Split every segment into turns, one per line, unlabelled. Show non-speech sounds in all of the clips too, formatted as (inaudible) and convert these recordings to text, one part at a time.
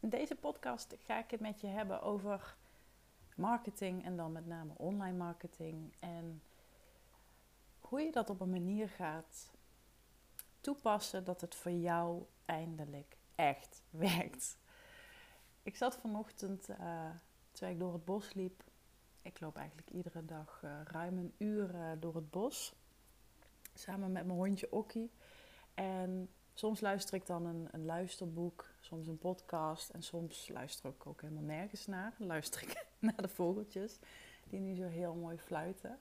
In deze podcast ga ik het met je hebben over marketing en dan met name online marketing en hoe je dat op een manier gaat toepassen dat het voor jou eindelijk echt (laughs) werkt. Ik zat vanochtend, uh, terwijl ik door het bos liep, ik loop eigenlijk iedere dag uh, ruim een uur uh, door het bos, samen met mijn hondje Okkie. En soms luister ik dan een, een, luisterboek, soms een podcast en soms luister ik ook helemaal nergens naar. Dan luister ik (laughs) naar de vogeltjes die nu zo heel mooi fluiten.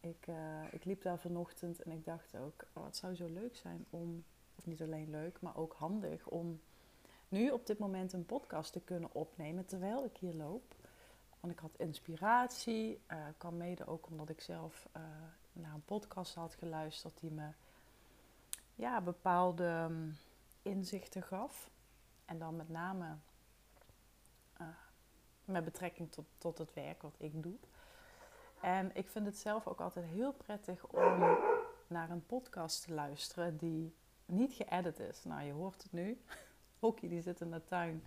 Ik, uh, ik liep daar vanochtend en ik dacht ook, oh, het zou zo leuk zijn om, of niet alleen leuk, maar ook handig om nu op dit moment een podcast te kunnen opnemen terwijl ik hier loop. Want ik had inspiratie, uh, kwam mede ook omdat ik zelf uh, naar een podcast had geluisterd die me ja, bepaalde um, inzichten gaf. En dan met name met betrekking tot, tot het werk wat ik doe. En ik vind het zelf ook altijd heel prettig om naar een podcast te luisteren die niet geëdit is. Nou, je hoort het nu. (laughs) Hockey die zit in de tuin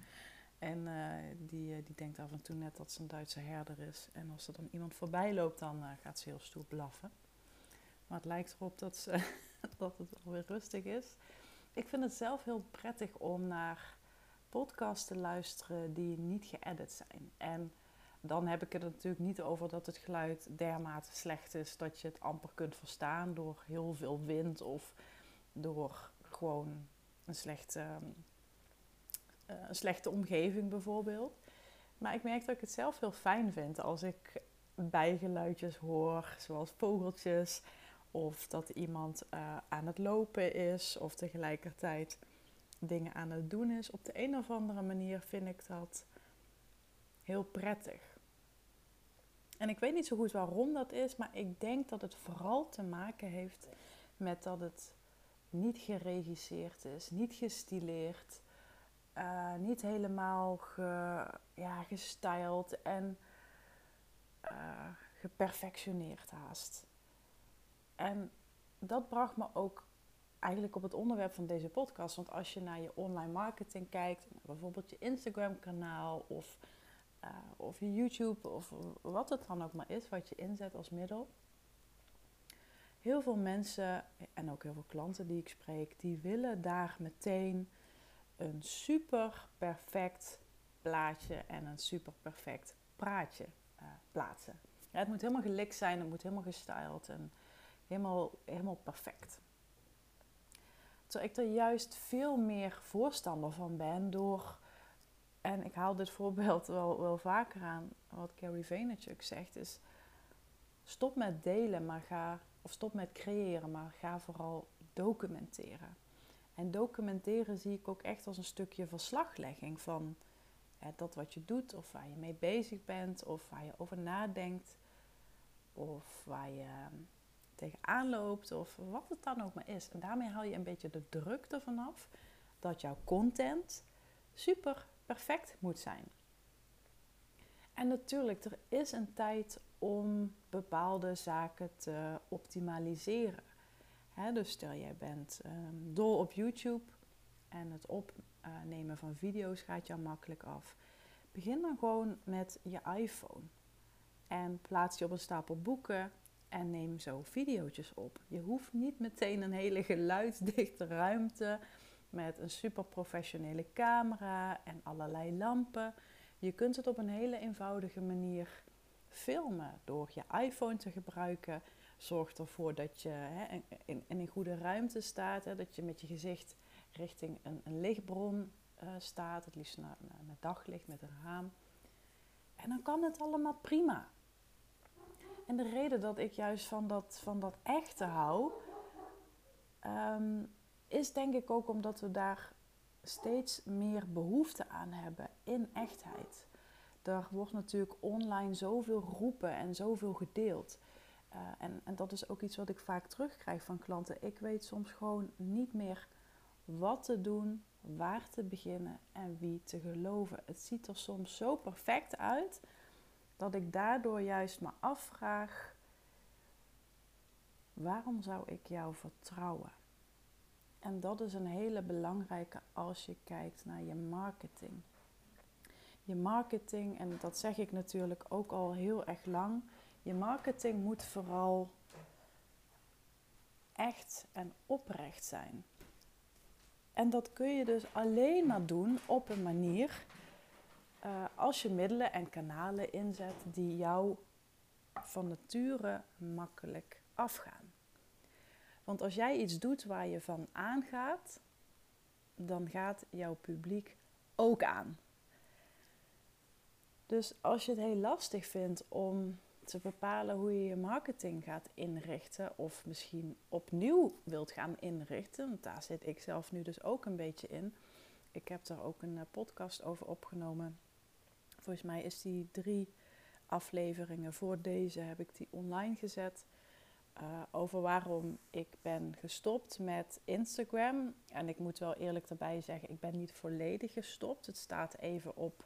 en uh, die, uh, die denkt af en toe net dat ze een Duitse herder is. En als er dan iemand voorbij loopt, dan gaat ze heel stoer blaffen. Maar het lijkt erop dat, ze, (laughs) dat het alweer rustig is. Ik vind het zelf heel prettig om naar podcasts te luisteren die niet geëdit zijn. En dan heb ik het natuurlijk niet over dat het geluid dermate slecht is dat je het amper kunt verstaan door heel veel wind of door gewoon een slechte, uh, een slechte omgeving bijvoorbeeld. Maar ik merk dat ik het zelf heel fijn vind als ik bijgeluidjes hoor, zoals vogeltjes, of dat iemand uh, aan het lopen is of tegelijkertijd dingen aan het doen is. Op de een of andere manier vind ik dat heel prettig. En ik weet niet zo goed waarom dat is, maar ik denk dat het vooral te maken heeft met dat het niet geregisseerd is, niet gestileerd, uh, niet helemaal ge, ja, gestyled en uh, geperfectioneerd haast. En dat bracht me ook eigenlijk op het onderwerp van deze podcast. Want als je naar je online marketing kijkt, bijvoorbeeld je Instagram kanaal of uh, of YouTube of wat het dan ook maar is wat je inzet als middel. Heel veel mensen en ook heel veel klanten die ik spreek, die willen daar meteen een super perfect plaatje en een super perfect praatje uh, plaatsen. Ja, het moet helemaal gelikt zijn, het moet helemaal gestyled en helemaal, helemaal perfect. Terwijl ik er juist veel meer voorstander van ben door en ik haal dit (laughs) voorbeeld wel, wel vaker aan. Wat Carrie Vaynerchuk zegt is... Stop met delen, maar ga... Of stop met creëren, maar ga vooral documenteren. En documenteren zie ik ook echt als een stukje verslaglegging van dat wat je doet, of waar je mee bezig bent, of waar je over nadenkt, of waar je tegenaan loopt, of wat het dan ook maar is. En daarmee haal je een beetje de druk ervan af dat jouw content super perfect moet zijn. En natuurlijk, er is een tijd om bepaalde zaken te optimaliseren. dus stel jij bent um, dol op YouTube en het opnemen van video's gaat jou makkelijk af. Begin dan gewoon met je iPhone en plaats je op een stapel boeken en neem zo video's op. Je hoeft niet meteen een hele geluidsdichte ruimte met een super professionele camera en allerlei lampen. Je kunt het op een hele eenvoudige manier filmen door je iPhone te gebruiken. Zorg ervoor dat je hè, in, in, een goede ruimte staat, hè, dat je met je gezicht richting een, een lichtbron uh, staat, het liefst naar daglicht met een raam. En dan kan het allemaal prima. En de reden dat ik juist van dat, van dat echte hou, um, is denk ik ook omdat we daar steeds meer behoefte aan hebben in echtheid. Er wordt natuurlijk online zoveel geroepen en zoveel gedeeld. Uh, en, en dat is ook iets wat ik vaak terugkrijg van klanten. Ik weet soms gewoon niet meer wat te doen, waar te beginnen en wie te geloven. Het ziet er soms zo perfect uit dat ik daardoor juist me afvraag: waarom zou ik jou vertrouwen? En dat is een hele belangrijke als je kijkt naar je marketing. Je marketing, en dat zeg ik natuurlijk ook al heel erg lang, je marketing moet vooral echt en oprecht zijn. En dat kun je dus alleen maar doen op een manier uh, als je middelen en kanalen inzet die jou van nature makkelijk afgaan. Want als jij iets doet waar je van aangaat, dan gaat jouw publiek ook aan. Dus als je het heel lastig vindt om te bepalen hoe je je marketing gaat inrichten, of misschien opnieuw wilt gaan inrichten, daar zit ik zelf nu dus ook een beetje in. Ik heb daar ook een eh, podcast over opgenomen. Volgens mij is die drie afleveringen voor deze heb ik die online gezet. Uh, over waarom ik ben gestopt met Instagram. En ik moet wel eerlijk daarbij zeggen, ik ben niet volledig gestopt. Het staat even op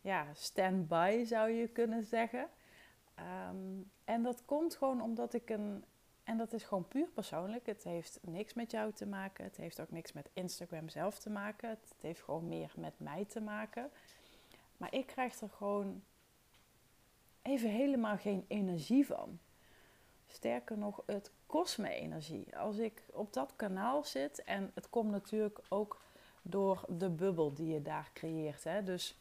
ja, stand-by zou je kunnen zeggen. Um, en dat komt gewoon omdat ik een. En dat is gewoon puur persoonlijk. Het heeft niks met jou te maken. Het heeft ook niks met Instagram zelf te maken. Het heeft gewoon meer met mij te maken. Maar ik krijg er gewoon even helemaal geen energie van. Sterker nog, het kost me energie. Als ik op dat kanaal zit, en het komt natuurlijk ook door de bubbel die je daar creëert. Hè? Dus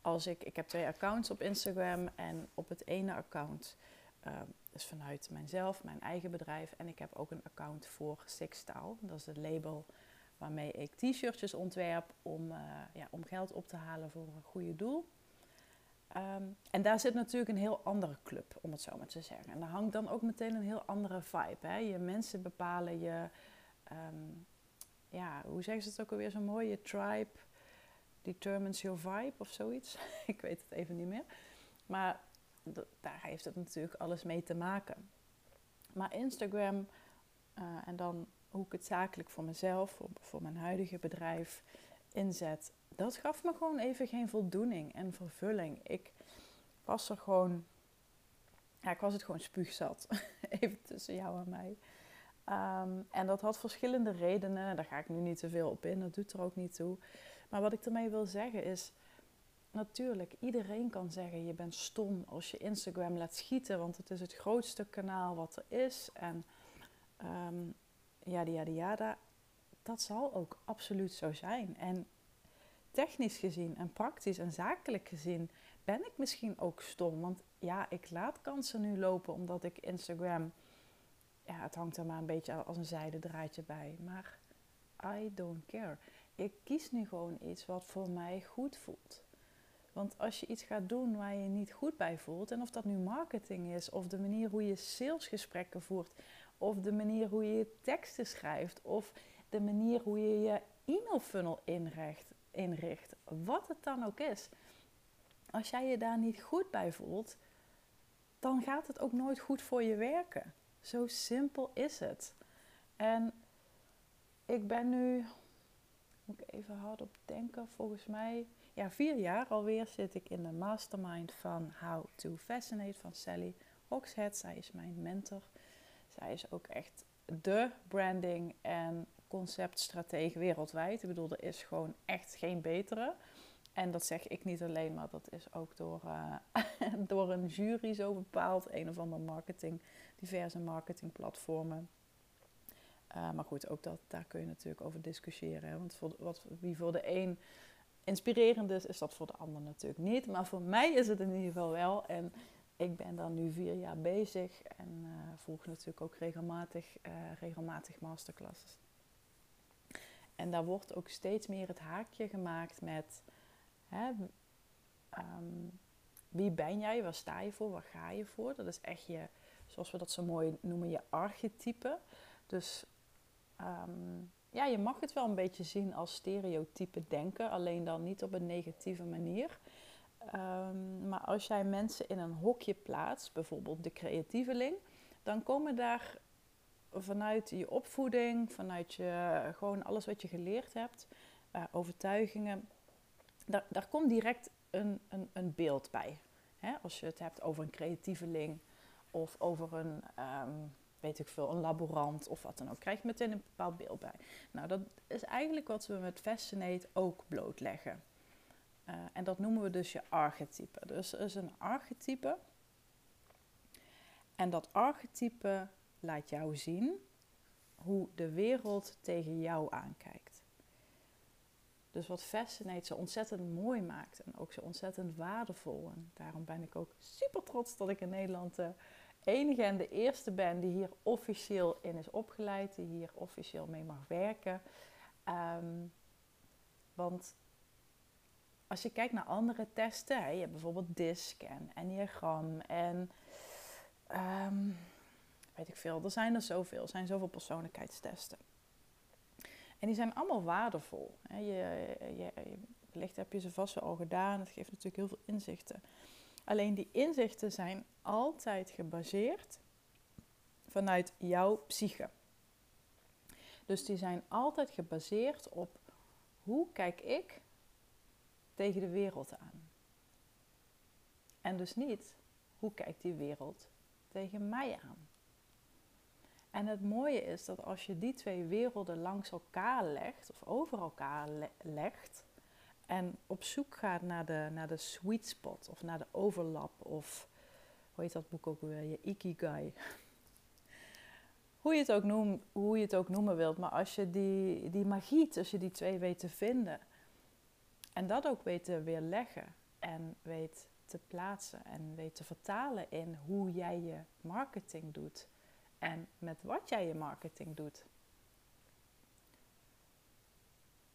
als ik, ik heb twee accounts op Instagram en op het ene account, uh, dus vanuit mijzelf, mijn eigen bedrijf, en ik heb ook een account voor Sixtaal. Dat is het label waarmee ik t-shirtjes ontwerp om, uh, ja, om geld op te halen voor een goede doel. Um, en daar zit natuurlijk een heel andere club, om het zo maar te zeggen. En daar hangt dan ook meteen een heel andere vibe. Hè? Je mensen bepalen je, um, ja, hoe zeggen ze het ook alweer zo mooi? Je tribe determines your vibe of zoiets. (laughs) ik weet het even niet meer. Maar daar heeft het natuurlijk alles mee te maken. Maar Instagram, uh, en dan hoe ik het zakelijk voor mezelf, voor, voor mijn huidige bedrijf inzet, dat gaf me gewoon even geen voldoening en vervulling. Ik was er gewoon, ja, ik was het gewoon spuugzat. (laughs) even tussen jou en mij. Um, en dat had verschillende redenen. Daar ga ik nu niet te veel op in. Dat doet er ook niet toe. Maar wat ik ermee wil zeggen is, natuurlijk, iedereen kan zeggen je bent stom als je Instagram laat schieten, want het is het grootste kanaal wat er is. En um, yada yada yada. Dat zal ook absoluut zo zijn. En technisch gezien en praktisch en zakelijk gezien ben ik misschien ook stom. Want ja, ik laat kansen nu lopen omdat ik Instagram. Ja, het hangt er maar een beetje als een zijde draadje bij. Maar I don't care ik kies nu gewoon iets wat voor mij goed voelt. Want als je iets gaat doen waar je niet goed bij voelt, en of dat nu marketing is, of de manier hoe je salesgesprekken voert, of de manier hoe je je teksten schrijft, of de manier hoe je je e-mail funnel inricht, inricht, wat het dan ook is. Als jij je daar niet goed bij voelt, dan gaat het ook nooit goed voor je werken. Zo simpel is het. En ik ben nu moet ik even hard op denken. Volgens mij, ja, vier jaar alweer zit ik in de mastermind van How to Fascinate van Sally Hogshead. Zij is mijn mentor. Zij is ook echt de branding en conceptstratege wereldwijd. Ik bedoel, er is gewoon echt geen betere. En dat zeg ik niet alleen, maar dat is ook door, uh, (laughs) door een jury zo bepaald. Een of ander marketing, diverse marketingplatformen. Uh, maar goed, ook dat, daar kun je natuurlijk over discussiëren. Want voor, wat, wie voor de een inspirerend is, is dat voor de ander natuurlijk niet. Maar voor mij is het in ieder geval wel. En ik ben dan nu vier jaar bezig en uh, volg natuurlijk ook regelmatig, uh, regelmatig masterclasses. En daar wordt ook steeds meer het haakje gemaakt met hè, um, wie ben jij, waar sta je voor, waar ga je voor. Dat is echt je, zoals we dat zo mooi noemen, je archetype. Dus Um, ja, je mag het wel een beetje zien als stereotype denken, alleen dan niet op een negatieve manier. Ehm, maar als jij mensen in een hokje plaatst, bijvoorbeeld de creatieveling, dan komen daar vanuit je opvoeding, vanuit je, gewoon alles wat je geleerd hebt, uh, overtuigingen, daar, daar komt direct een, een, een beeld bij. Hè? Als je het hebt over een creatieveling of over een, ehm, weet ik veel, een laborant of wat dan ook, krijg je meteen een bepaald beeld bij. Nou, dat is eigenlijk wat we met Fascinate ook blootleggen. Uh, en dat noemen we dus je archetype. Dus er is een archetype. En dat archetype laat jou zien hoe de wereld tegen jou aankijkt. Dus wat Fascinate zo ontzettend mooi maakt en ook zo ontzettend waardevol. En daarom ben ik ook super trots dat ik in Nederland de enige en de eerste ben die hier officieel in is opgeleid, die hier officieel mee mag werken. Um, want als je kijkt naar andere testen, hè, je hebt bijvoorbeeld DISC en Enneagram en um, weet ik veel, er zijn er zoveel, er zijn zoveel persoonlijkheidstesten. En die zijn allemaal waardevol. Hè. Je, je, wellicht heb je ze vast wel al gedaan, het geeft natuurlijk heel veel inzichten. Alleen die inzichten zijn altijd gebaseerd vanuit jouw psyche. Dus die zijn altijd gebaseerd op hoe kijk ik tegen de wereld aan. En dus niet hoe kijkt die wereld tegen mij aan. En het mooie is dat als je die twee werelden langs elkaar legt, of over elkaar legt, en op zoek gaat naar de, naar de sweet spot, of naar de overlap, of hoe heet dat boek ook weer, je ikigai. hoe, je het ook noem, hoe je het ook noemen wilt, maar als je die, die magie tussen die twee weet te vinden, en dat ook weet te weerleggen en weet te plaatsen en weet te vertalen in hoe jij je marketing doet en met wat jij je marketing doet,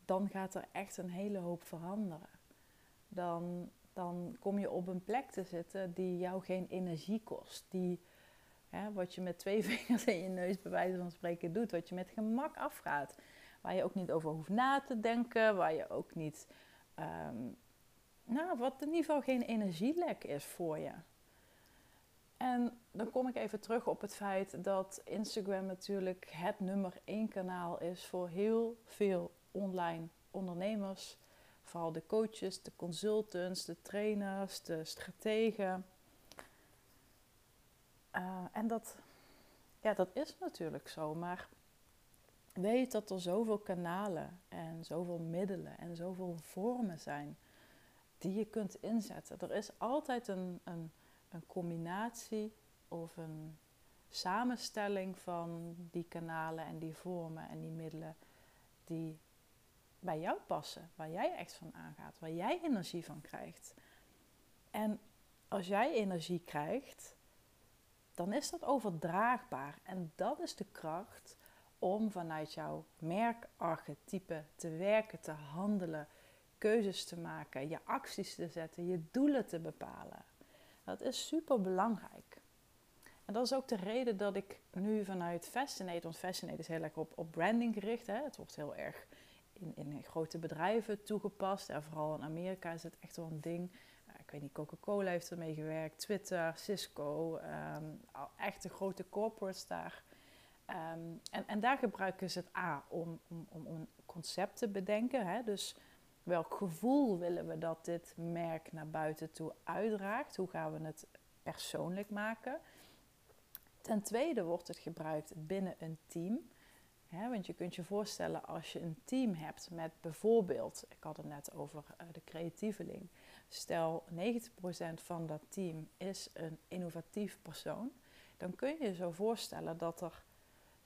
dan gaat er echt een hele hoop veranderen. Dan, dan kom je op een plek te zitten die jou geen energie kost. Die, hè, wat je met twee (laughs) vingers in je neus bij wijze van spreken doet, wat je met gemak afgaat. Waar je ook niet over hoeft na te denken, waar je ook niet um, nou, wat in ieder geval geen energielek is voor je. En dan kom ik even terug op het feit dat Instagram natuurlijk het nummer één kanaal is voor heel veel online ondernemers. Vooral de coaches, de consultants, de trainers, de strategen. Uh, en dat, ja, dat is natuurlijk zo. Maar weet dat er zoveel kanalen en zoveel middelen en zoveel vormen zijn die je kunt inzetten. Er is altijd een, een, een combinatie of een samenstelling van die kanalen en die vormen en die middelen die bij jou passen, waar jij echt van aangaat, waar jij energie van krijgt. En als jij energie krijgt, dan is dat overdraagbaar. En dat is de kracht om vanuit jouw merkarchetype te werken, te handelen, keuzes te maken, je acties te zetten, je doelen te bepalen. Dat is super belangrijk. En dat is ook de reden dat ik nu vanuit Fascinate, want Fascinate is heel erg op, op branding gericht. Hè? Het wordt heel erg in, in grote bedrijven toegepast. En vooral in Amerika is het echt wel een ding. ik weet niet, Coca-Cola heeft ermee gewerkt, Twitter, Cisco, um, echte grote corporates daar. Ehm, en, en daar gebruiken ze het A om, om, om een concept te bedenken. Hè? Dus welk gevoel willen we dat dit merk naar buiten toe uitdraagt? Hoe gaan we het persoonlijk maken? Ten tweede wordt het gebruikt binnen een team. want je kunt je voorstellen als je een team hebt met bijvoorbeeld, ik had het net over uh, de creatieveling. Stel 90% van dat team is een innovatief persoon. Dan kun je je zo voorstellen dat er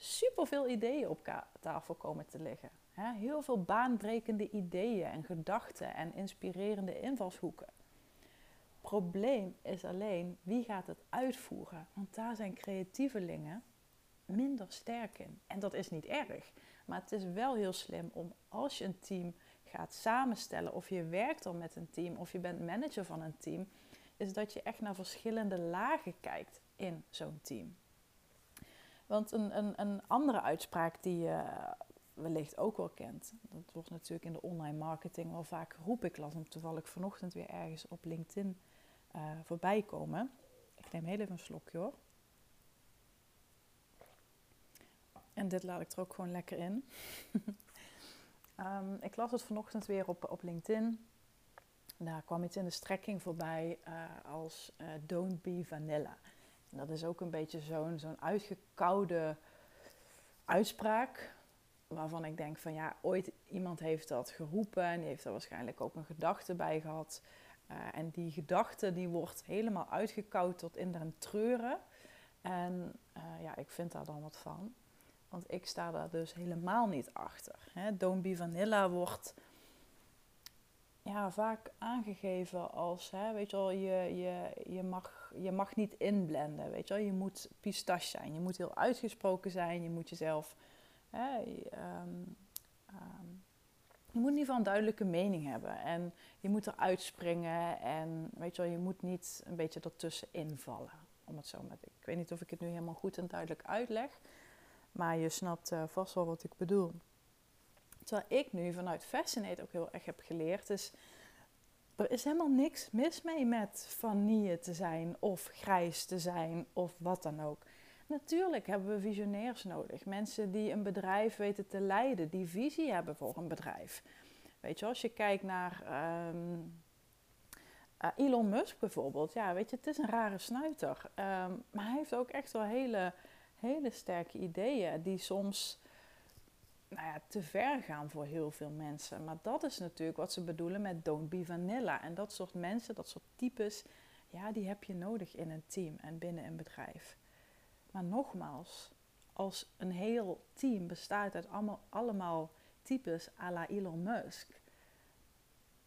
superveel ideeën op tafel komen te liggen. Heel veel baanbrekende ideeën en gedachten en inspirerende invalshoeken. Probleem is alleen wie gaat het uitvoeren, want daar zijn creatievelingen minder sterk in. En dat is niet erg, maar het is wel heel slim om als je een team gaat samenstellen of je werkt al met een team of je bent manager van een team, is dat je echt naar verschillende lagen kijkt in zo'n team. Want een, een, een andere uitspraak die, uh, wellicht ook wel kent. Dat wordt natuurlijk in de online marketing wel vaak geroepen. Ik las hem toevallig vanochtend weer ergens op LinkedIn uh, voorbij komen. Ik neem heel even een slokje hoor. En dit laat ik er ook gewoon lekker in. um, (laughs) ik las het vanochtend weer op, op LinkedIn. Daar kwam iets in de strekking voorbij uh, als uh, Don't be vanilla. Dat is ook een beetje zo'n zo'n uitgekoude uitspraak. Waarvan ik denk van ja, ooit iemand heeft dat geroepen en die heeft er waarschijnlijk ook een gedachte bij gehad. Uh, en die gedachte die wordt helemaal uitgekoud tot in den treuren. En ja, ik vind daar dan wat van. Want ik sta daar dus helemaal niet achter. Hè. Don't be vanilla wordt ja, vaak aangegeven als, hè, weet je wel, je, je, je, mag, je mag niet inblenden, weet je wel. Je moet pistache zijn, je moet heel uitgesproken zijn, je moet jezelf, hè, um, um, je moet in ieder geval een duidelijke mening hebben. En je moet eruit springen en, weet je wel, je moet niet een beetje ertussen invallen. Om het zo met, ik weet niet of ik het nu helemaal goed en duidelijk uitleg, maar je snapt uh, vast wel wat ik bedoel. Terwijl ik nu vanuit Fascinate ook heel erg heb geleerd, is er is helemaal niks mis mee met vanille te zijn of grijs te zijn of wat dan ook. Natuurlijk hebben we visionairs nodig. Mensen die een bedrijf weten te leiden, die visie hebben voor een bedrijf. Weet je, als je kijkt naar um, uh, Elon Musk bijvoorbeeld. Ja, weet je, het is een rare snuiter. Um, maar hij heeft ook echt wel hele, hele sterke ideeën die soms nou ja, te ver gaan voor heel veel mensen. Maar dat is natuurlijk wat ze bedoelen met don't be vanilla. En dat soort mensen, dat soort types, ja, die heb je nodig in een team en binnen een bedrijf. Maar nogmaals, als een heel team bestaat uit allemaal, allemaal types à la Elon Musk,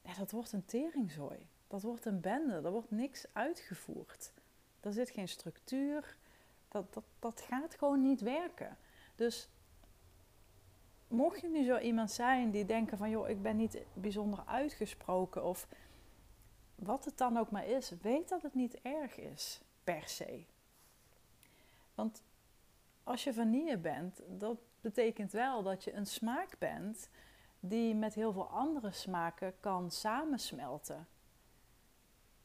ja, dat wordt een teringzooi. Dat wordt een bende, er wordt niks uitgevoerd. Er zit geen structuur, dat, dat, dat gaat gewoon niet werken. Dus mocht je nu zo iemand zijn die denken van joh, ik ben niet bijzonder uitgesproken of wat het dan ook maar is, weet dat het niet erg is per se. Want als je vanille bent, dat betekent wel dat je een smaak bent die met heel veel andere smaken kan samensmelten.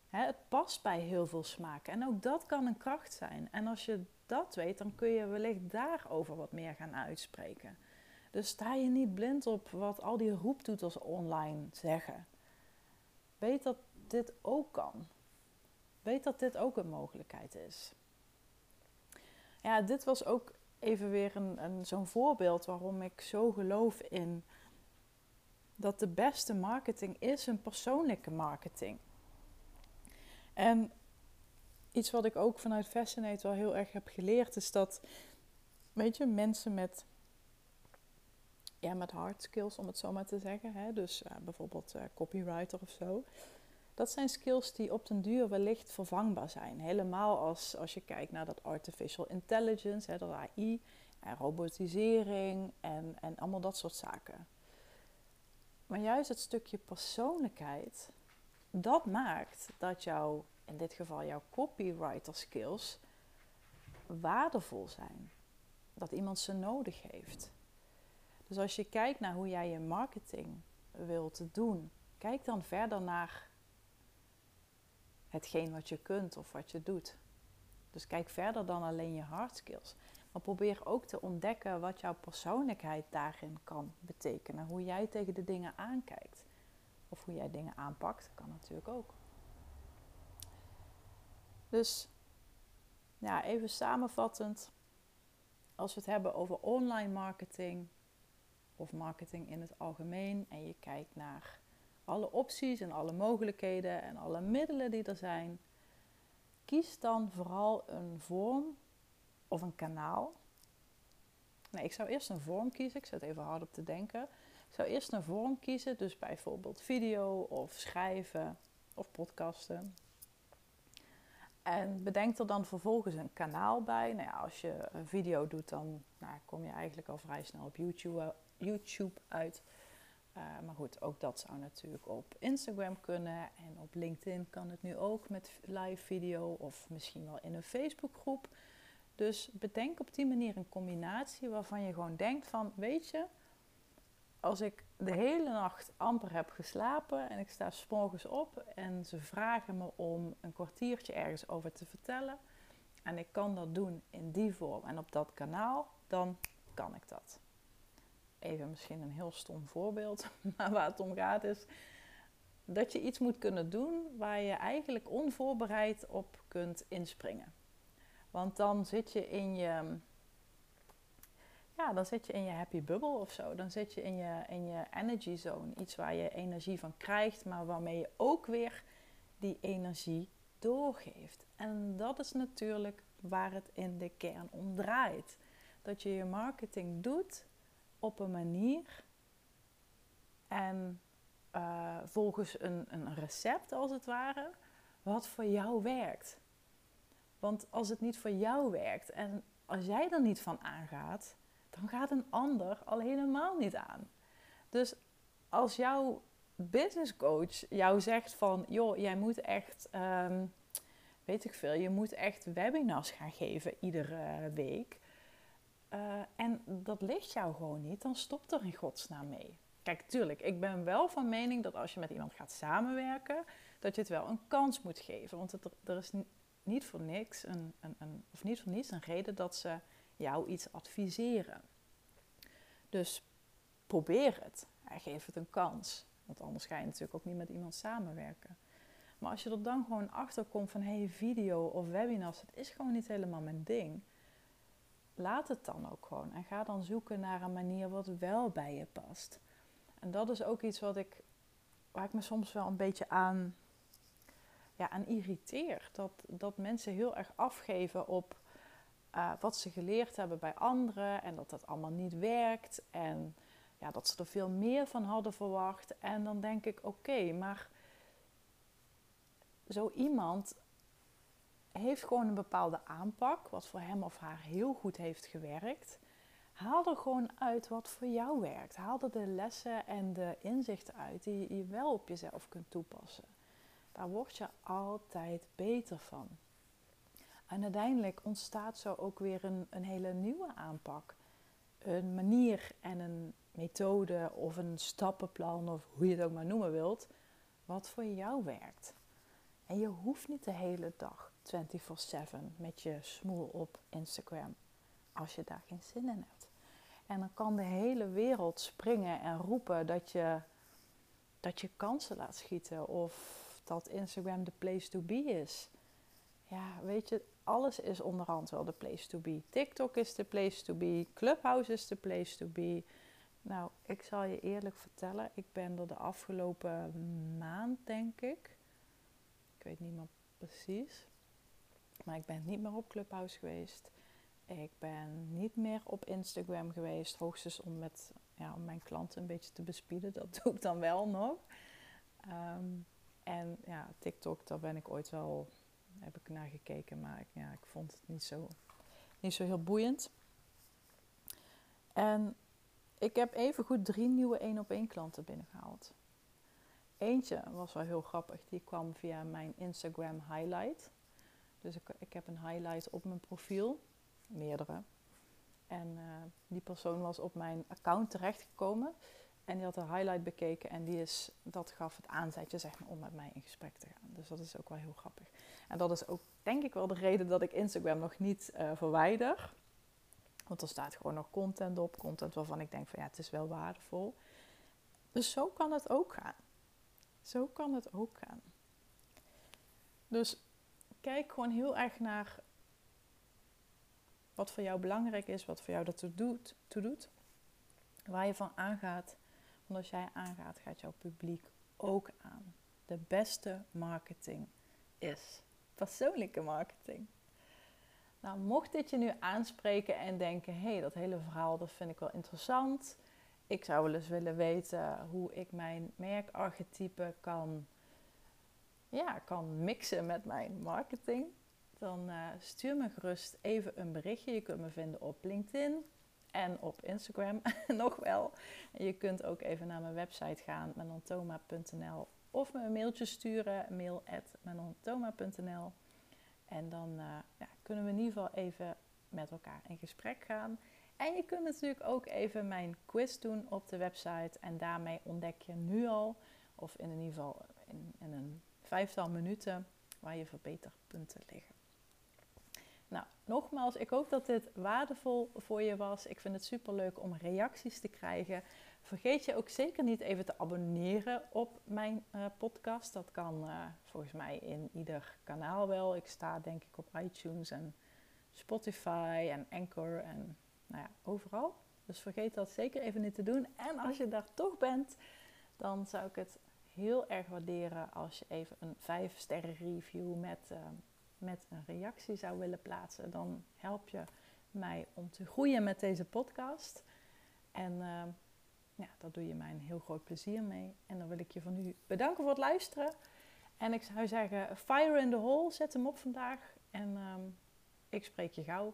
het past bij heel veel smaken en ook dat kan een kracht zijn. En als je dat weet, dan kun je wellicht daarover wat meer gaan uitspreken. Dus sta je niet blind op wat al die roeptoeters online zeggen. Weet dat dit ook kan. Weet dat dit ook een mogelijkheid is. Ja, dit was ook even weer een, een, zo'n voorbeeld waarom ik zo geloof in dat de beste marketing is een persoonlijke marketing. En iets wat ik ook vanuit Fascinate wel heel erg heb geleerd is dat, weet je, mensen met ja, met hard skills, om het zo maar te zeggen. Hè? Dus uh, bijvoorbeeld uh, copywriter of zo. Dat zijn skills die op den duur wellicht vervangbaar zijn. Helemaal als, als je kijkt naar dat artificial intelligence, hè, dat AI, en robotisering en, en allemaal dat soort zaken. Maar juist het stukje persoonlijkheid, dat maakt dat jouw, in dit geval jouw copywriter skills, waardevol zijn. Dat iemand ze nodig heeft. Dus als je kijkt naar hoe jij je marketing wilt doen, kijk dan verder naar hetgeen wat je kunt of wat je doet. Dus kijk verder dan alleen je hard skills. Maar probeer ook te ontdekken wat jouw persoonlijkheid daarin kan betekenen. Hoe jij tegen de dingen aankijkt. Of hoe jij dingen aanpakt, kan natuurlijk ook. Dus ja, even samenvattend. Als we het hebben over online marketing, of marketing in het algemeen en je kijkt naar alle opties en alle mogelijkheden en alle middelen die er zijn, kies dan vooral een vorm of een kanaal. Nee, ik zou eerst een vorm kiezen. Ik zet even hard op te denken. Ik zou eerst een vorm kiezen, dus bijvoorbeeld video of schrijven of podcasten. En bedenk er dan vervolgens een kanaal bij. Nou ja, als je een video doet, dan nou, kom je eigenlijk al vrij snel op YouTube, YouTube uit. Uh, maar goed, ook dat zou natuurlijk op Instagram kunnen. En op LinkedIn kan het nu ook met live video of misschien wel in een Facebookgroep. Dus bedenk op die manier een combinatie waarvan je gewoon denkt van, weet je, als ik de hele nacht amper heb geslapen en ik sta s morgens op en ze vragen me om een kwartiertje ergens over te vertellen en ik kan dat doen in die vorm en op dat kanaal, dan kan ik dat. Even misschien een heel stom voorbeeld, (laughs) maar waar het om gaat is dat je iets moet kunnen doen waar je eigenlijk onvoorbereid op kunt inspringen. Want dan zit je in je, ja, dan zit je in je happy bubble of zo. Dan zit je in je, in je energy zone. Iets waar je energie van krijgt, maar waarmee je ook weer die energie doorgeeft. En dat is natuurlijk waar het in de kern om draait. Dat je je marketing doet op een manier en uh, volgens een, een recept als het ware, wat voor jou werkt. Want als het niet voor jou werkt en als jij er niet van aangaat, dan gaat een ander al helemaal niet aan. Dus als jouw business coach jou zegt van, joh, jij moet echt, ehm, weet ik veel, je moet echt webinars gaan geven iedere week. Uh, en dat ligt jou gewoon niet, dan stop er in godsnaam mee. Kijk, tuurlijk, ik ben wel van mening dat als je met iemand gaat samenwerken, dat je het wel een kans moet geven. Want het, er is niet voor niks een, een, een, of niet voor niets een reden dat ze jou iets adviseren. Dus probeer het. geef het een kans. Want anders ga je natuurlijk ook niet met iemand samenwerken. Maar als je er dan gewoon achter komt van hey, video of webinars, het is gewoon niet helemaal mijn ding. Laat het dan ook gewoon en ga dan zoeken naar een manier wat wel bij je past. En dat is ook iets wat ik, waar ik me soms wel een beetje aan, ja, aan irriteer. Dat, dat mensen heel erg afgeven op uh, wat ze geleerd hebben bij anderen en dat dat allemaal niet werkt. En ja, dat ze er veel meer van hadden verwacht. En dan denk ik, oké, maar zo iemand heeft gewoon een bepaalde aanpak, wat voor hem of haar heel goed heeft gewerkt. Haal er gewoon uit wat voor jou werkt. Haal er de lessen en de inzichten uit die je wel op jezelf kunt toepassen. Daar word je altijd beter van. En uiteindelijk ontstaat zo ook weer een, een hele nieuwe aanpak. Een manier en een methode of een stappenplan of hoe je het ook maar noemen wilt, wat voor jou werkt. En je hoeft niet de hele dag 24/7 met je smoel op Instagram als je daar geen zin in hebt. En dan kan de hele wereld springen en roepen dat je, dat je kansen laat schieten of dat Instagram de place to be is. Ja, weet je, alles is onderhand wel de place to be. TikTok is de place to be, Clubhouse is de place to be. Nou, ik zal je eerlijk vertellen, ik ben er de afgelopen maand, denk ik, ik weet niet meer precies, maar ik ben niet meer op Clubhouse geweest. Ik ben niet meer op Instagram geweest, hoogstens om, met, ja, om mijn klanten een beetje te bespieden. Dat (laughs) doe ik dan wel nog. Ehm, en ja, TikTok, daar ben ik ooit wel, heb ik naar gekeken, maar ik, ja, ik vond het niet zo, niet zo heel boeiend. En ik heb even goed drie nieuwe één op één klanten binnengehaald. Eentje was wel heel grappig, die kwam via mijn Instagram highlight. Dus ik, ik heb een highlight op mijn profiel meerdere. En uh, die persoon was op mijn account terechtgekomen. En die had de highlight bekeken en die is, dat gaf het aanzetje zeg maar, om met mij in gesprek te gaan. Dus dat is ook wel heel grappig. En dat is ook denk ik wel de reden dat ik Instagram nog niet uh, verwijder. Want er staat gewoon nog content op. Content waarvan ik denk van ja, het is wel waardevol. Dus zo kan het ook gaan. Zo kan het ook gaan. Dus kijk gewoon heel erg naar wat voor jou belangrijk is, wat voor jou dat doet, toe doet. Waar je van aangaat. Want als jij aangaat, gaat jouw publiek ook aan. De beste marketing is persoonlijke marketing. Nou, mocht dit je nu aanspreken en denken: hé, hey, dat hele verhaal dat vind ik wel interessant. Ik zou wel eens willen weten hoe ik mijn merkarchetype kan, ja, kan mixen met mijn marketing dan uh, stuur me gerust even een berichtje. Je kunt me vinden op LinkedIn en op Instagram (laughs) nog wel. Je kunt ook even naar mijn website gaan, menantoma.nl of me een mailtje sturen, mail@menantoma.nl. En dan uh, ja, kunnen we in ieder geval even met elkaar in gesprek gaan. En je kunt natuurlijk ook even mijn quiz doen op de website. En daarmee ontdek je nu al, of in ieder geval in, in een vijftal minuten, waar je verbeterpunten liggen. Nou, nogmaals, ik hoop dat dit waardevol voor je was. Ik vind het super leuk om reacties te krijgen. Vergeet je ook zeker niet even te abonneren op mijn uh, podcast. Dat kan uh, volgens mij in ieder kanaal wel. Ik sta denk ik op iTunes en Spotify en Anchor en nou ja, overal. Dus vergeet dat zeker even niet te doen. En als je daar toch bent, dan zou ik het heel erg waarderen als je even een 5 sterren review met, uh, met een reactie zou willen plaatsen. Dan help je mij om te groeien met deze podcast. En uh, ja, daar doe je mij een heel groot plezier mee. En dan wil ik je van nu bedanken voor het luisteren. En ik zou zeggen, fire in the hole, zet hem op vandaag. En um, ik spreek je gauw.